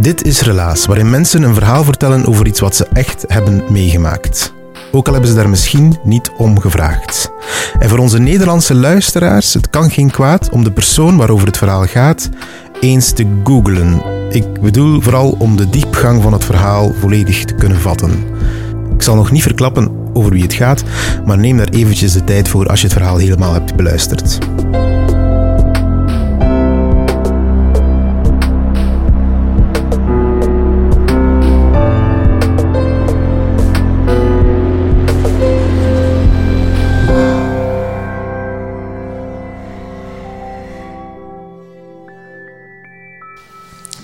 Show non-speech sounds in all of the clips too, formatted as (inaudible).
Dit is Relaas, waarin mensen een verhaal vertellen over iets wat ze echt hebben meegemaakt. Ook al hebben ze daar misschien niet om gevraagd. En voor onze Nederlandse luisteraars, het kan geen kwaad om de persoon waarover het verhaal gaat eens te googlen. Ik bedoel vooral om de diepgang van het verhaal volledig te kunnen vatten. Ik zal nog niet verklappen over wie het gaat, maar neem daar eventjes de tijd voor als je het verhaal helemaal hebt beluisterd.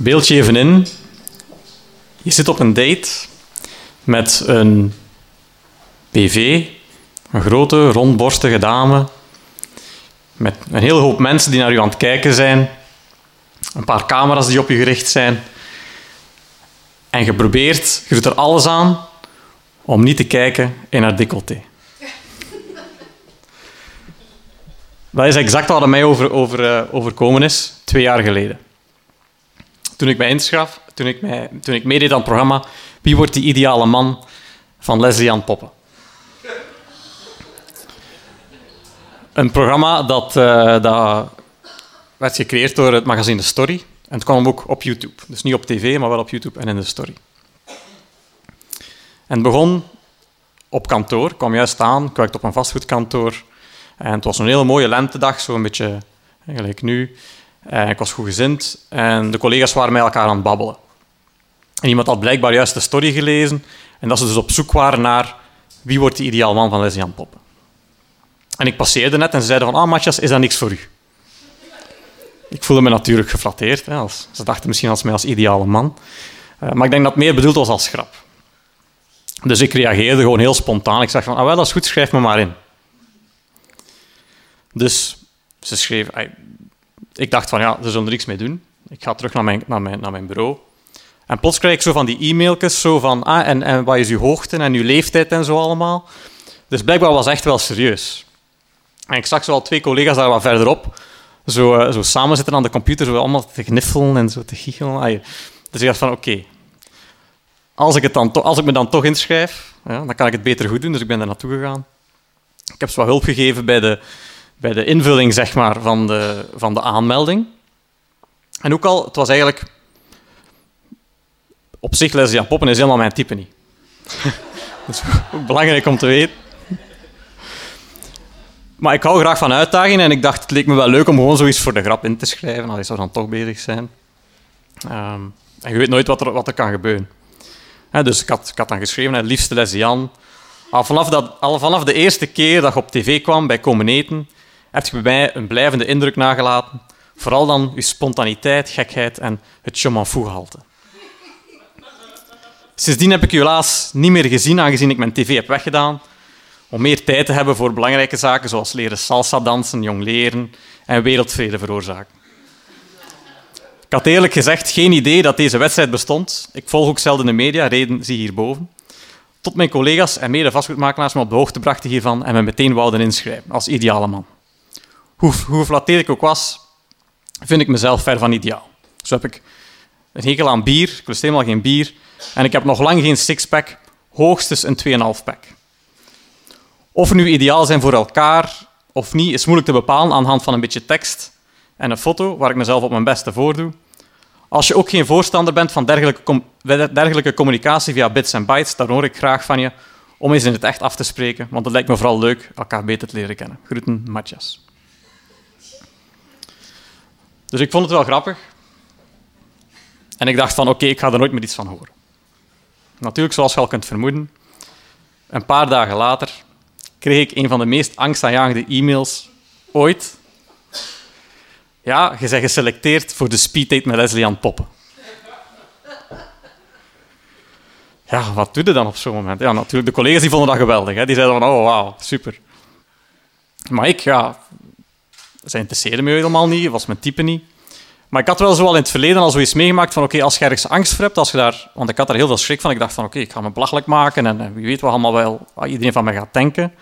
Beeld je even in. Je zit op een date met een PV, een grote, rondborstige dame, met een hele hoop mensen die naar u aan het kijken zijn, een paar camera's die op je gericht zijn. En je probeert, je doet er alles aan om niet te kijken in haar decolleté. (laughs) Dat is exact wat er mij over, over, eh, overkomen is, twee jaar geleden toen ik mij inschaf, toen ik, mij, toen ik meedeed aan het programma Wie wordt die ideale man van Leslie Ann Poppen. Een programma dat, eh, dat werd gecreëerd door het magazine Story. En het kwam ook op YouTube. Dus niet op tv, maar wel op YouTube en in de Story. En het begon op kantoor. Ik kwam juist aan. Ik werkte op een vastgoedkantoor. En het was een hele mooie lentedag, zo een beetje gelijk nu. En ik was goed gezind en de collega's waren met elkaar aan het babbelen. En iemand had blijkbaar juist de story gelezen en dat ze dus op zoek waren naar wie wordt de ideaal man van Leslie Ann Poppen. En ik passeerde net en ze zeiden van, ah Matthias, is dat niks voor u? Ik voelde me natuurlijk geflatteerd. Hè, als, ze dachten misschien als mij als ideale man. Eh, maar ik denk dat het meer bedoeld was als grap. Dus ik reageerde gewoon heel spontaan. Ik zeg van, ah wel, dat is goed, schrijf me maar in. Dus ze schreef, "Ai, ik dacht van ja, ze zullen er niks mee doen. Ik ga terug naar mijn, naar mijn, naar mijn bureau. En plots krijg ik zo van die e-mailtjes, zo van, ah, en, en wat is uw hoogte en uw leeftijd en zo allemaal. Dus blijkbaar was echt wel serieus. En ik zag zo al twee collega's daar wat verderop, zo, eh, zo samen zitten aan de computer, zo allemaal te gniffelen en zo te giechelen. Ai, Dus ik dacht van, oké, als, ik het dan als ik me dan toch inschrijf, ja, dan kan ik het beter goed doen. Dus ik ben er naartoe gegaan. Ik heb ze wat hulp gegeven bij de, bij de invulling zeg maar, van, de, van de aanmelding. En ook al, het was eigenlijk... Op zich, Ann Poppen is helemaal mijn type niet. (laughs) dat is ook belangrijk om te weten. Maar ik hou graag van uitdagingen en ik dacht, het leek me wel leuk om gewoon zoiets voor de grap in te schrijven. Ik zou dan toch bezig zijn. Ehm, en je weet nooit wat er, wat er kan gebeuren. Dus ik had, ik had dan geschreven, het liefste Leslie Ann. Al vanaf, dat, al vanaf de eerste keer dat je op tv kwam bij Komen Eten, heb je bij mij een blijvende indruk nagelaten. Vooral dan je spontaniteit, gekheid en het je m'en fous gehalte. Sindsdien heb ik u helaas niet meer gezien, aangezien ik mijn tv heb weggedaan. Om meer tijd te hebben voor belangrijke zaken zoals leren salsa dansen, jong leren en wereldvrede veroorzaken. Ik had eerlijk gezegd geen idee dat deze wedstrijd bestond. Ik volg ook zelden de media, reden zie hierboven. Tot mijn collega's en mede vastgoedmakelaars me op de hoogte brachten hiervan en me meteen wouden inschrijven als ideale man. Hoe, hoe ik ook was, vind ik mezelf ver van ideaal. Zo heb ik een hekel aan bier, ik lust helemaal geen bier, en ik heb nog lang geen sixpack, hoogstens een 2,5 pack. Of we nu ideaal zijn voor elkaar of niet, is moeilijk te bepalen aan de hand van een beetje tekst en een foto waar ik mezelf op mijn beste voordoe. Als je ook geen voorstander bent van dergelijke, dergelijke communicatie via bits en bytes, dan hoor ik graag van je om eens in het echt af te spreken, want het lijkt me vooral leuk elkaar beter te leren kennen. Groeten, Matthias. Dus ik vond het wel grappig. En ik dacht van, oké, ik ga er nooit meer iets van horen. Natuurlijk, zoals je al kunt vermoeden, een paar dagen later kreeg ik een van de meest angstaanjagende e-mails ooit. Ja, je bent geselecteerd voor de speeddate met Leslie aan Poppen. Ja, wat doe je dan op zo'n moment? Ja, natuurlijk, de collega's die vonden dat geweldig. Hè? Die zeiden van, oh, wauw, super. Maar ik, ja, zij interesseerde me helemaal niet, was mijn type niet. Maar ik had wel zo al in het verleden al zoiets meegemaakt van oké, als je ergens angst voor hebt, als je daar, want ik had daar heel veel schrik van. Ik dacht van oké, ik ga me belachelijk maken en, wie weet wat allemaal wel wat iedereen van mij gaat denken.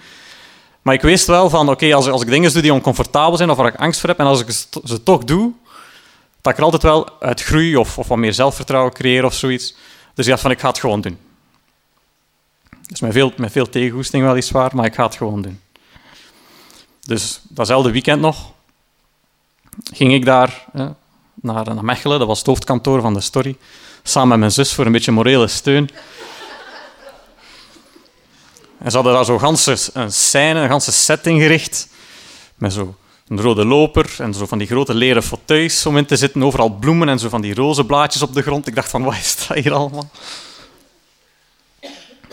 Maar ik wist wel van oké, als, als ik dingen doe die oncomfortabel zijn of waar ik angst voor heb en als ik ze toch doe, dat ik er altijd wel uit groei of, of wat meer zelfvertrouwen creëer of zoiets. Dus ik dacht van ik ga het gewoon doen. Dus met veel, met veel tegengoesting weliswaar, maar ik ga het gewoon doen. Dus datzelfde weekend nog ging ik daar naar, naar Mechelen, dat was het hoofdkantoor van de Story, samen met mijn zus voor een beetje morele steun. En ze hadden daar zo ganse, een scène, een ganse setting gericht, met zo een rode loper en zo van die grote leren fauteuils om in te zitten, overal bloemen en zo van die roze blaadjes op de grond. Ik dacht van, wat is dat hier allemaal?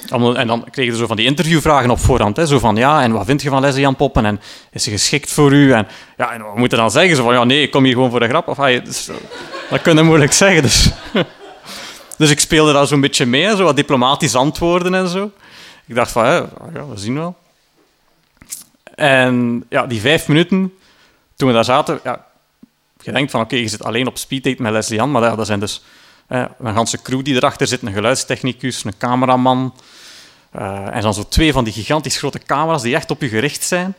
En dan kreeg je zo van die interviewvragen op voorhand. Hè, zo van, ja, en wat vind je van Leslie Jan Poppen? En is ze geschikt voor u? En, ja, en moeten dan zeggen? Zo van, ja, nee, ik kom hier gewoon voor de grap. Of, hey, dus, dat kun je moeilijk zeggen. Dus, (laughs) dus ik speelde daar zo'n beetje mee, zo wat diplomatisch antwoorden en zo. Ik dacht van, ja, we zien wel. En ja, die vijf minuten, toen we daar zaten... Ja, je denkt van, oké, je zit alleen op speeddate met Leslie Jan, maar dat, dat zijn dus een ganse crew die erachter zit, een geluidstechnicus, een cameraman. Uh, en dan zo twee van die gigantisch grote camera's die echt op je gericht zijn.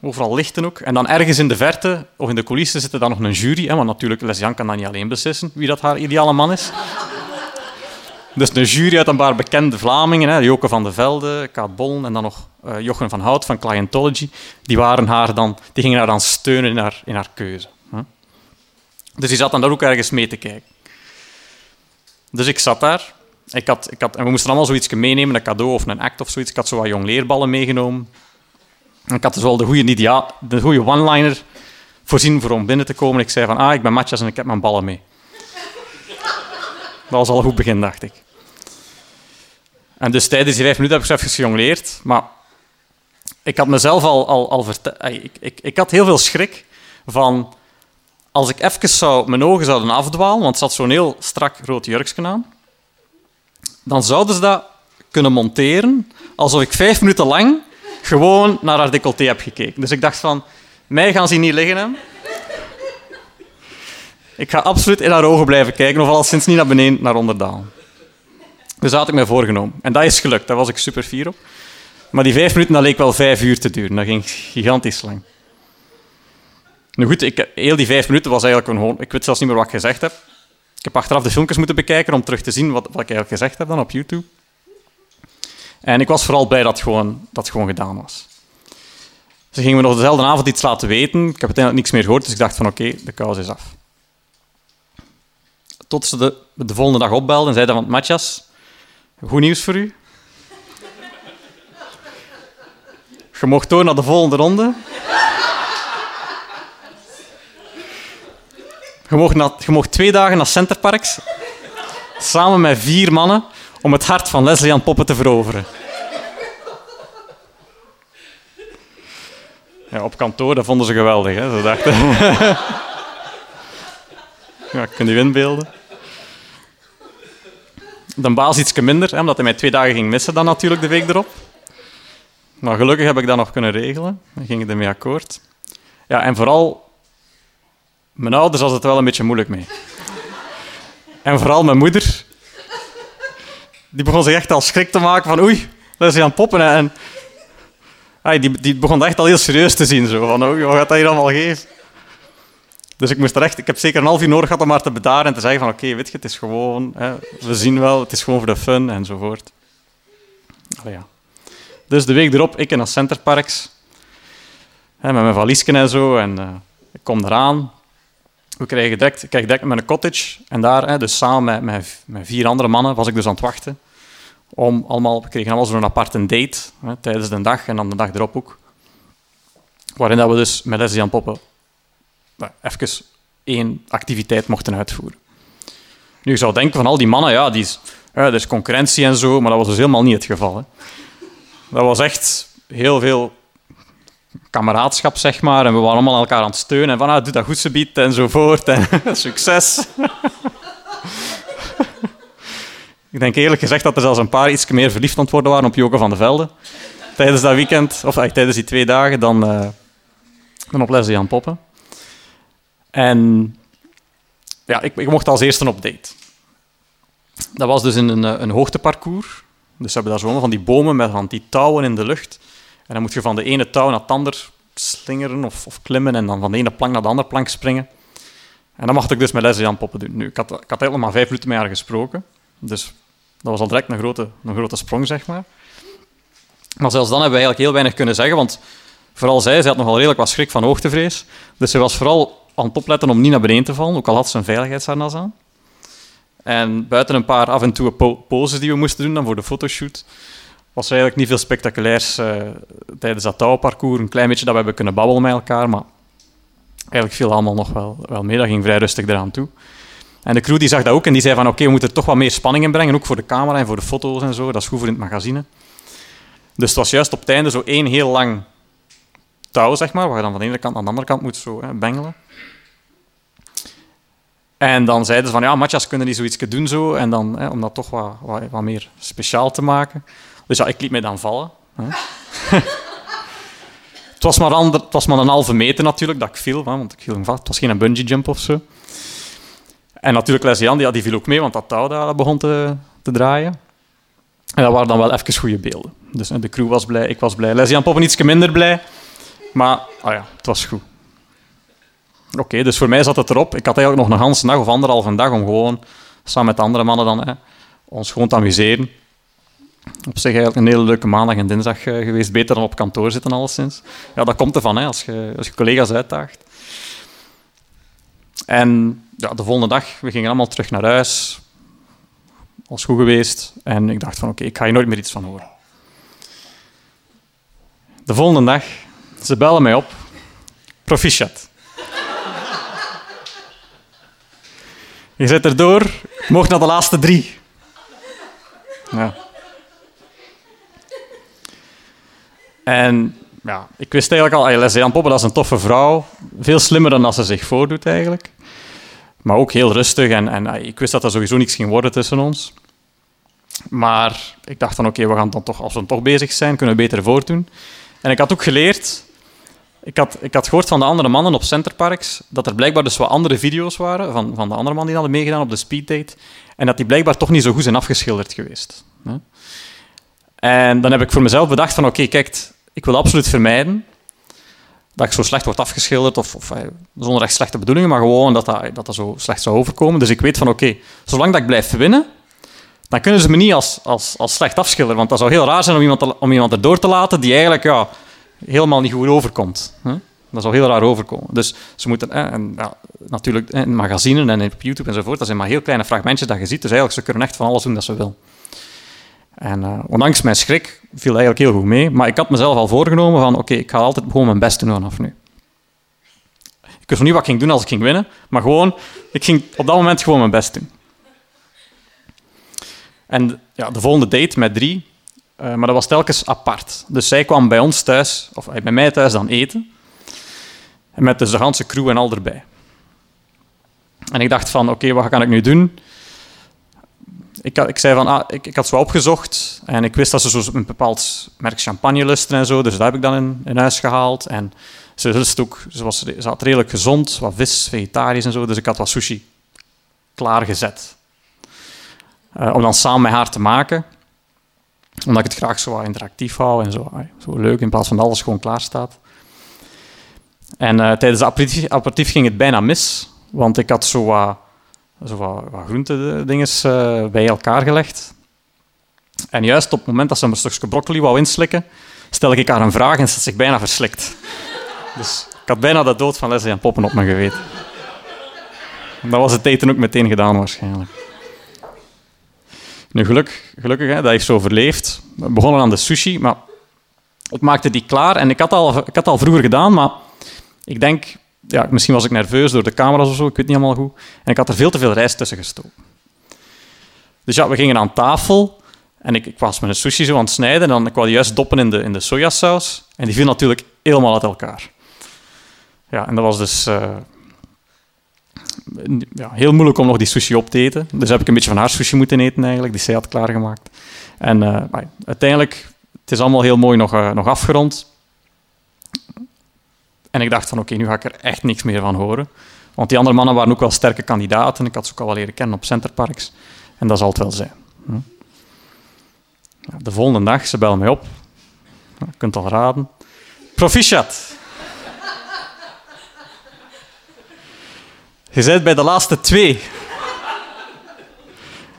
Overal lichten ook. En dan ergens in de verte, of in de coulissen, zit er dan nog een jury. Hè, want natuurlijk, Lesjan kan dan niet alleen beslissen wie dat haar ideale man is. (laughs) Dus een jury uit een paar bekende Vlamingen, hè, Joke van de Velde, Kaat Bollen en dan nog uh, Jochen van Hout van Clientology, die, waren haar dan, die gingen haar dan steunen in haar, in haar keuze. Hè. Dus die zat dan daar ook ergens mee te kijken. Dus ik zat daar. Ik had, ik had, en we moesten allemaal zoiets meenemen, een cadeau of een act of zoiets. Ik had zo wat jong leerballen meegenomen. En ik had dus wel de goede, de goede one-liner voorzien voor om binnen te komen. Ik zei van, ah, ik ben Matthias en ik heb mijn ballen mee. Dat was al een goed begin, dacht ik. En dus tijdens die vijf minuten heb ik even gejongleerd. Maar ik had mezelf al, al, al verteld... Ik, ik, ik had heel veel schrik van als ik even zou, mijn ogen zouden afdwalen, want het zat zo'n heel strak rood jurkje aan, dan zouden ze dat kunnen monteren alsof ik vijf minuten lang gewoon naar haar decolleté heb gekeken. Dus ik dacht van, mij gaan ze niet liggen. Hè? Ik ga absoluut in haar ogen blijven kijken, of al sinds niet naar beneden, naar onder dalen. Dus dat had ik mij voorgenomen. En dat is gelukt, daar was ik super fier op. Maar die vijf minuten, dat leek wel vijf uur te duren. Dat ging gigantisch lang. Nu goed, ik, heel die vijf minuten was eigenlijk gewoon... Ik weet zelfs niet meer wat ik gezegd heb. Ik heb achteraf de filmpjes moeten bekijken om terug te zien wat, wat ik eigenlijk gezegd heb dan op YouTube. En ik was vooral blij dat het gewoon, dat gewoon gedaan was. Ze gingen me nog dezelfde avond iets laten weten. Ik heb uiteindelijk niks meer gehoord, dus ik dacht van oké, de kous is af. Tot ze de, de volgende dag opbelden en zeiden van Matthias, goed nieuws voor u. Je mocht door naar de volgende ronde. Je mocht, twee dagen naar Centerparks samen met vier mannen om het hart van Leslie aan Poppen te veroveren. Ja, op kantoor, dat vonden ze geweldig. Hè? Ze dachten... (laughs) ja, kun je inbeelden. De baas iets minder, hè, omdat hij mij twee dagen ging missen dan natuurlijk de week erop. Maar gelukkig heb ik dat nog kunnen regelen. Dan ging ik ermee akkoord. Ja, en vooral mijn ouders hadden het wel een beetje moeilijk mee. En vooral mijn moeder. Die begon zich echt al schrik te maken van oei, dat is hij aan het poppen. En die, die begon echt al heel serieus te zien. Zo, van oei, wat gaat dat hier allemaal geven? Dus ik moest er echt... Ik heb zeker een half uur nodig gehad om maar te bedaren en te zeggen van oké, weet je, het is gewoon... Hè, we zien wel, het is gewoon voor de fun enzovoort. Allee, ja. Dus de week erop, ik in het Centerparks. Hè, met mijn valiesken en zo. En uh, ik kom eraan. We kregen direct, ik kreeg met een cottage. En daar, hè, dus samen met, vier andere mannen, was ik dus aan het wachten. Om allemaal, we kregen allemaal zo'n aparte date hè, tijdens de dag en dan de dag erop ook. Waarin dat we dus met lesbian poppen nou, even één activiteit mochten uitvoeren. Nu, je zou denken van al die mannen, ja, die ja, er is concurrentie en zo, maar dat was dus helemaal niet het geval. Hè. Dat was echt heel veel kameraadschap, zeg maar. En we waren allemaal elkaar aan het steunen. En van, ah, doe dat goed, biedt enzovoort. En (laughs) succes. (laughs) ik denk eerlijk gezegd dat er zelfs een paar iets meer verliefd aan het worden waren op Joke van de Velde. Tijdens dat weekend, of uh, tijdens die twee dagen, dan, uh, dan op Leslie aan Poppen. En ja, ik, ik mocht als eerste op date. Dat was dus in een, een hoogteparcours. Dus ze hebben daar zo van die bomen met van die touwen in de lucht. En dan moet je van de ene touw naar het ander slingeren of, of, klimmen en dan van de ene plank naar de andere plank springen. En dat mocht ik dus met Leslie aan poppen doen. Nu, ik had, ik had eigenlijk maar vijf minuten met haar gesproken. Dus dat was al direct een grote, een grote sprong, zeg maar. Maar zelfs dan hebben we eigenlijk heel weinig kunnen zeggen, want vooral zij, zij had nogal redelijk wat schrik van hoogtevrees. Dus ze was vooral aan het opletten om niet naar beneden te vallen, ook al had ze een veiligheidsharnas aan. En buiten een paar af en toe po poses die we moesten doen dan voor de fotoshoot, was er eigenlijk niet veel spectaculairs uh, tijdens dat touwparcours. Een klein beetje dat we hebben kunnen babbelen met elkaar, maar eigenlijk viel allemaal nog wel, wel mee. Dat ging vrij rustig eraan toe. En de crew die zag dat ook en die zei van oké, we moeten er toch wat meer spanning in brengen, ook voor de camera en voor de foto's en zo. Dat is goed voor in het magazine. Dus het was juist op het einde zo één heel lang touw, zeg maar, waar je dan van de ene kant naar de andere kant moet zo hè, bengelen. En dan zeiden ze van, ja, matjas kunnen die zoiets doen zo, en dan, hè, om dat toch wat, wat, wat, meer speciaal te maken. Dus ja, ik liet mij dan vallen. (laughs) Het, was maar ander, het was maar een halve meter natuurlijk dat ik viel, want ik viel vast. Het was geen bungee jump of zo. En natuurlijk Leslie die, die viel ook mee, want dat touw dat begon te, te draaien. En dat waren dan wel even goede beelden. Dus de crew was blij, ik was blij. Leslie Poppen iets minder blij, maar oh ja, het was goed. Oké, dus voor mij zat het erop. Ik had eigenlijk nog een hele dag of anderhalve dag om gewoon samen met andere mannen dan, hè, ons gewoon te amuseren. Op zich eigenlijk een hele leuke maandag en dinsdag uh, geweest. Beter dan op kantoor zitten, alleszins. Ja, dat komt ervan, hè, als, je, als je collega's uitdaagt. En ja, de volgende dag, we gingen allemaal terug naar huis. Was goed geweest. En ik dacht van, oké, ik ga hier nooit meer iets van horen. De volgende dag, ze bellen mij op. Proficiat. Je zit erdoor, mocht naar de laatste drie. Ja. En ja, ik wist eigenlijk al, Leslie Jan Poppen, is een toffe vrouw. Veel slimmer dan als ze zich voordoet, eigenlijk. Maar ook heel rustig. En, en ik wist dat er sowieso niets ging worden tussen ons. Maar ik dacht van, oké, we gaan dan toch, als we toch bezig zijn, kunnen we beter voortdoen. En ik had ook geleerd... Ik had, ik had gehoord van de andere mannen op Centerparks dat er blijkbaar dus wat andere video's waren van, van de andere mannen die hadden meegedaan op de speeddate. En dat die blijkbaar toch niet zo goed zijn afgeschilderd geweest. En dan heb ik voor mezelf bedacht van, oké, okay, kijk, ik wil absoluut vermijden dat ik zo slecht word afgeschilderd, of, of zonder echt slechte bedoelingen, maar gewoon dat dat, dat, zo slecht zou overkomen. Dus ik weet van, oké, zolang dat ik blijf winnen, dan kunnen ze me niet als, als, als slecht afschilderen. Want dat zou heel raar zijn om iemand, om iemand erdoor te laten die eigenlijk ja, helemaal niet goed overkomt. Hè? Dat zou heel raar overkomen. Dus ze moeten, en, ja, natuurlijk in magazines en op YouTube enzovoort, dat zijn maar heel kleine fragmentjes dat je ziet. Dus eigenlijk, ze kunnen echt van alles doen dat ze willen. En uh, ondanks mijn schrik viel eigenlijk heel goed mee. Maar ik had mezelf al voorgenomen van, oké, ik ga altijd gewoon mijn best doen vanaf nu. Ik wist niet wat ik ging doen als ik ging winnen, maar gewoon, ik ging op dat moment gewoon mijn best doen. En ja, de volgende date met drie, uh, maar dat was telkens apart. Dus zij kwam bij ons thuis, of bij mij thuis dan eten. En met dus de ganse crew en al erbij. En ik dacht van, oké, wat kan ik nu doen? Ik, ik zei van, ah, ik, ik had zo opgezocht en ik wist dat ze zo een bepaald merk champagne lusten en zo, dus dat heb ik dan in, huis gehaald. En ze lust ook, ze, was, ze had redelijk gezond, wat vis, vegetarisch en zo, dus ik had wat sushi klaargezet. Uh, om dan samen met haar te maken, omdat ik het graag zo interactief hou en zo, zo leuk, in plaats van alles gewoon klaar staat. En uh, tijdens het aperitief ging het bijna mis, want ik had zo wat zo wat, wat groentedinges uh, bij elkaar gelegd. En juist op het moment dat ze een stukje broccoli wou inslikken, stel ik haar een vraag en ze zich bijna verslikt. Dus ik had bijna de dood van Leslie en Poppen op mijn geweten. Dat was het eten ook meteen gedaan waarschijnlijk. Nu, geluk, gelukkig, hè, dat heeft zo overleefd. We begonnen aan de sushi, maar ik maakte die klaar. En ik had al, ik had al vroeger gedaan, maar ik denk... Ja, misschien was ik nerveus door de camera's of zo, ik weet niet helemaal goed. En ik had er veel te veel rijst tussen gestoken. Dus ja, we gingen aan tafel en ik, ik was een sushi zo aan het snijden en dan, ik wou juist doppen in de, in de sojasaus. En die viel natuurlijk helemaal uit elkaar. Ja, en dat was dus uh, ja, heel moeilijk om nog die sushi op te eten. Dus heb ik een beetje van haar sushi moeten eten eigenlijk, die zij had klaargemaakt. En uh, uiteindelijk, het is allemaal heel mooi nog, uh, nog afgerond. En ik dacht van oké, nu ga ik er echt niks meer van horen. Want die andere mannen waren ook wel sterke kandidaten. Ik had ze ook al wel leren kennen op Centerparks. En dat zal het wel zijn. Hm. De volgende dag, ze bellen mij op. Je kunt al raden. Proficiat. Je bent bij de laatste twee.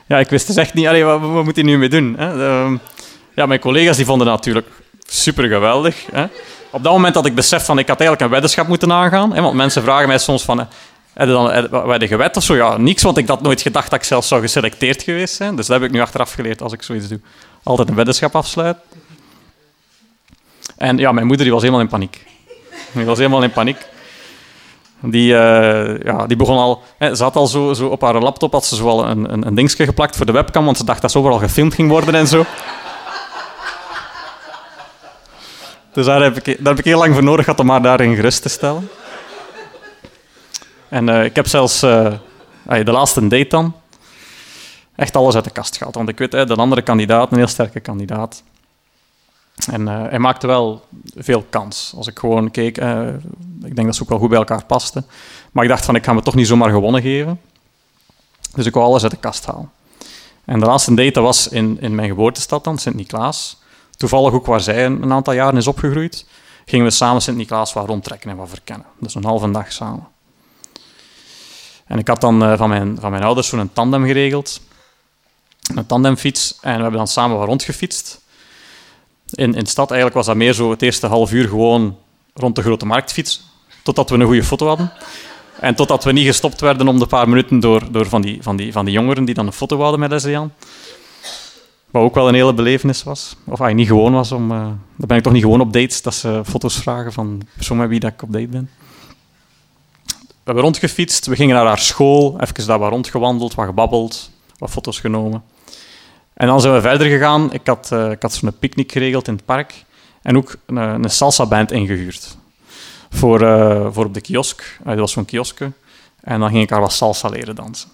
Ja, ik wist dus echt niet, allee, wat, moet hij nu mee doen? Hè? Ehm, ja, mijn collega's die vonden natuurlijk super geweldig. Hè? Op dat moment had ik besef van, ik had eigenlijk een weddenschap moeten aangaan. Hè? Want mensen vragen mij soms van, heb je dan heb je gewet of zo? Ja, niks, want ik had nooit gedacht dat ik zelf zou geselecteerd geweest zijn. Dus dat heb ik nu achteraf geleerd als ik zoiets doe. Altijd een weddenschap afsluiten. En ja, mijn moeder die was helemaal in paniek. Die was helemaal in paniek. Die, uh, ja, die begon al... Hè, ze had al zo, zo op haar laptop had ze zo al een, een, een dingetje geplakt voor de webcam, want ze dacht dat ze overal gefilmd ging worden en zo. Dus daar heb, ik, daar heb ik heel lang voor nodig gehad om haar daarin gerust te stellen. En uh, ik heb zelfs uh, de laatste date dan echt alles uit de kast gehaald. Want ik weet, de andere kandidaat, een heel sterke kandidaat. En uh, hij maakte wel veel kans. Als ik gewoon keek, ik denk dat ze ook wel goed bij elkaar pasten. Maar ik dacht van, ik ga me toch niet zomaar gewonnen geven. Dus ik wou alles uit de kast halen. En de laatste date was in, in mijn geboortestad dan, Sint-Niklaas. Toevallig ook waar zij een, een, aantal jaren is opgegroeid. Gingen we samen Sint-Niklaas wat rondtrekken en wat verkennen. Dus een halve dag samen. En ik had dan uh, van, mijn, van mijn ouders zo'n tandem geregeld. Een tandemfiets. En we hebben dan samen wat rondgefietst. In, in de stad eigenlijk was dat meer zo het eerste half uur gewoon rond de grote marktfiets. Totdat we een goede foto hadden. En totdat we niet gestopt werden om de paar minuten door, door van, die, van, die, van die jongeren die dan een foto hadden met Leslie. Wat ook wel een hele belevenis was. Of hij niet gewoon was om... Uh, dan ben ik toch niet gewoon op dates dat ze foto's vragen van de persoon met wie dat ik op date ben. We hebben rondgefietst, we gingen naar haar school, even daar wat rondgewandeld, wat gebabbeld, wat foto's genomen. En dan zijn we verder gegaan. Ik had, uh, ik had zo'n picknick geregeld in het park en ook een, een salsa-band ingehuurd. Voor, voor op de kiosk. Dat was zo'n kioske. En dan ging ik haar wat salsa leren dansen.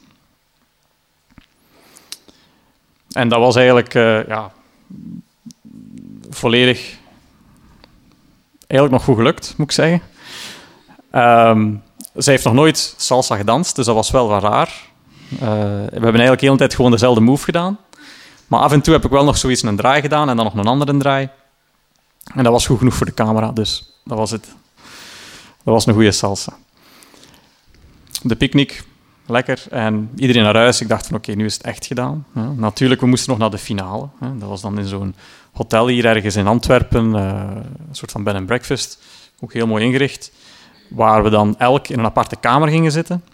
En dat was eigenlijk ja, volledig... Eigenlijk nog goed gelukt, moet ik zeggen. Um, zij heeft nog nooit salsa gedanst, dus dat was wel wat raar. Uh, we hebben eigenlijk de hele tijd gewoon dezelfde move gedaan. Maar af en toe heb ik wel nog zoiets een draai gedaan en dan nog een andere draai. En dat was goed genoeg voor de camera, dus dat was het. Dat was een goede salsa. De picknick, lekker. En iedereen naar huis. Ik dacht van oké, nu is het echt gedaan. Natuurlijk, we moesten nog naar de finale. Dat was dan in zo'n hotel hier ergens in Antwerpen. Uh, een soort van bed and breakfast. Ook heel mooi ingericht waar we dan elk in een aparte kamer gingen zitten,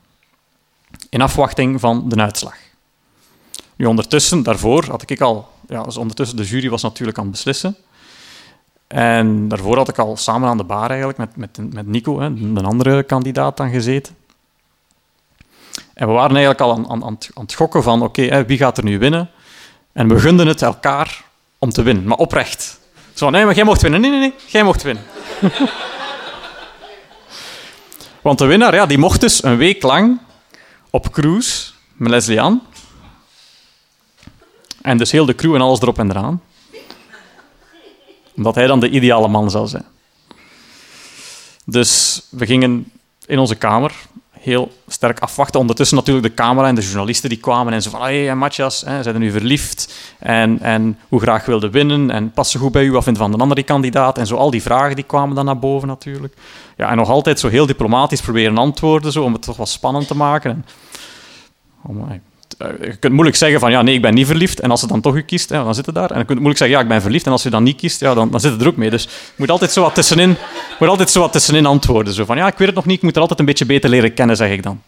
in afwachting van de uitslag. Nu, ondertussen, daarvoor had ik al... Ja, dus ondertussen, de jury was natuurlijk aan het beslissen. En daarvoor had ik al samen aan de bar eigenlijk met, met, met Nico, hè, een andere kandidaat, dan gezeten. En we waren eigenlijk al aan, aan, aan het gokken van, oké, wie gaat er nu winnen? En we gunden het elkaar om te winnen, maar oprecht. Zo, nee, maar jij mocht winnen. Nee, nee, nee, jij mocht winnen. (laughs) Want de winnaar ja, die mocht dus een week lang op cruise met Leslie. En dus heel de crew en alles erop en eraan. Omdat hij dan de ideale man zou zijn. Dus we gingen in onze kamer heel sterk afwachten. Ondertussen natuurlijk de camera en de journalisten die kwamen en zo van hey, Matthias, hè, zijn er nu verliefd? En, en hoe graag wilde winnen? En past ze goed bij u? Wat vindt van de andere kandidaat? En zo al die vragen die kwamen dan naar boven natuurlijk. Ja, en nog altijd zo heel diplomatisch proberen antwoorden, zo, om het toch wat spannend te maken. En, oh je kunt moeilijk zeggen van ja, nee, ik ben niet verliefd. En als ze dan toch u kiest, dan zit het daar. En je kunt moeilijk zeggen ja, ik ben verliefd. En als je dan niet kiest, ja, dan, dan zit het er ook mee. Dus je moet altijd zo wat tussenin, moet altijd zo wat tussenin antwoorden. Zo van ja, ik weet het nog niet, ik moet er altijd een beetje beter leren kennen, zeg ik dan.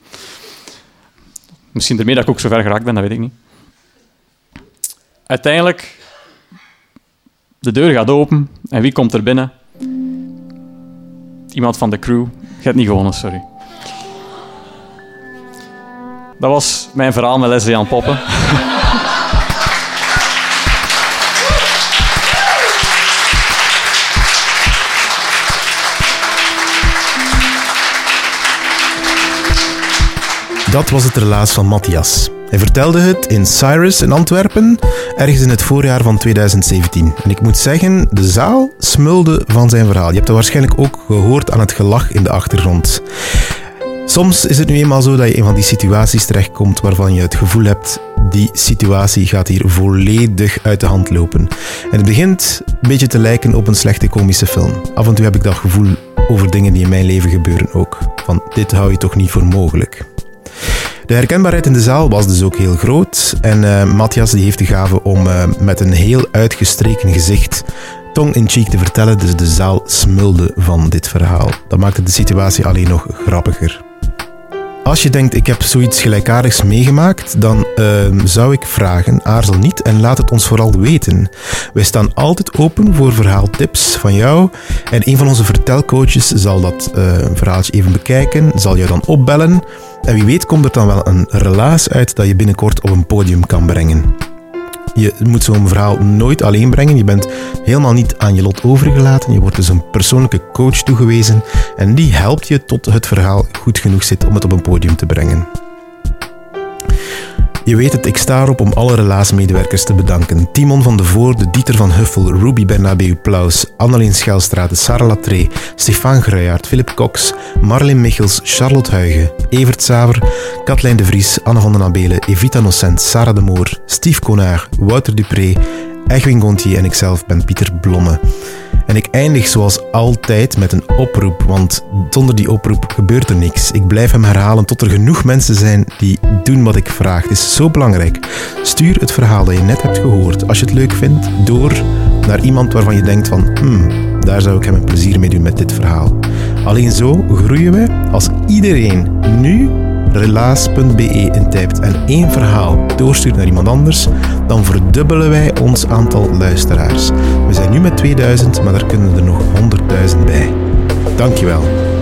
Misschien ermee dat ik ook zo ver geraakt ben, dat weet ik niet. Uiteindelijk, de deur gaat open en wie komt er binnen? Iemand van de crew. Je hebt niet gewonnen, sorry. Dat was mijn verhaal met Leslie aan Poppen. Dat was het relaas van Matthias. Hij vertelde het in Cyrus in Antwerpen, ergens in het voorjaar van 2017. En ik moet zeggen, de zaal smulde van zijn verhaal. Je hebt dat waarschijnlijk ook gehoord aan het gelach in de achtergrond. Soms is het nu eenmaal zo dat je in van die situaties terechtkomt waarvan je het gevoel hebt, die situatie gaat hier volledig uit de hand lopen. En het begint een beetje te lijken op een slechte komische film. Af en toe heb ik dat gevoel over dingen die in mijn leven gebeuren ook. Van dit hou je toch niet voor mogelijk. De herkenbaarheid in de zaal was dus ook heel groot. En uh, Matthias die heeft de gave om uh, met een heel uitgestreken gezicht tong in cheek te vertellen. Dus de zaal smulde van dit verhaal. Dat maakte de situatie alleen nog grappiger. Als je denkt, ik heb zoiets gelijkaardigs meegemaakt, dan uh, zou ik vragen, aarzel niet en laat het ons vooral weten. Wij staan altijd open voor verhaaltips van jou en een van onze vertelcoaches zal dat uh, verhaaltje even bekijken, zal jou dan opbellen en wie weet komt er dan wel een relaas uit dat je binnenkort op een podium kan brengen. Je moet zo'n verhaal nooit alleen brengen. Je bent helemaal niet aan je lot overgelaten. Je wordt dus een persoonlijke coach toegewezen en die helpt je tot het verhaal goed genoeg zit om het op een podium te brengen. Je weet het, ik sta erop om alle relaasmedewerkers te bedanken. Timon van de Voorde, Dieter van Huffel, Ruby Bernabeu Plaus, Annelien Schelstraat, Sarah Latree, Stefan Gruijaert, Philip Cox, Marlin Michels, Charlotte Huigen, Evert Saver, Katlijn de Vries, Anne van den Abelen, Evita Nocent, Sarah de Moor, Steve Konaar, Wouter Dupré, Egwin Gontier en ikzelf ben Pieter Blomme. En ik eindig zoals altijd met een oproep, want zonder die oproep gebeurt er niks. Ik blijf hem herhalen tot er genoeg mensen zijn die doen wat ik vraag. Het is zo belangrijk. Stuur het verhaal dat je net hebt gehoord, als je het leuk vindt, door naar iemand waarvan je denkt van, hmm, daar zou ik hem een plezier mee doen met dit verhaal. Alleen zo groeien we als iedereen nu relaas.be intypt en één verhaal doorstuurt naar iemand anders, dan verdubbelen wij ons aantal luisteraars. We zijn nu met 2000, maar daar kunnen er nog 100.000 bij. Dankjewel.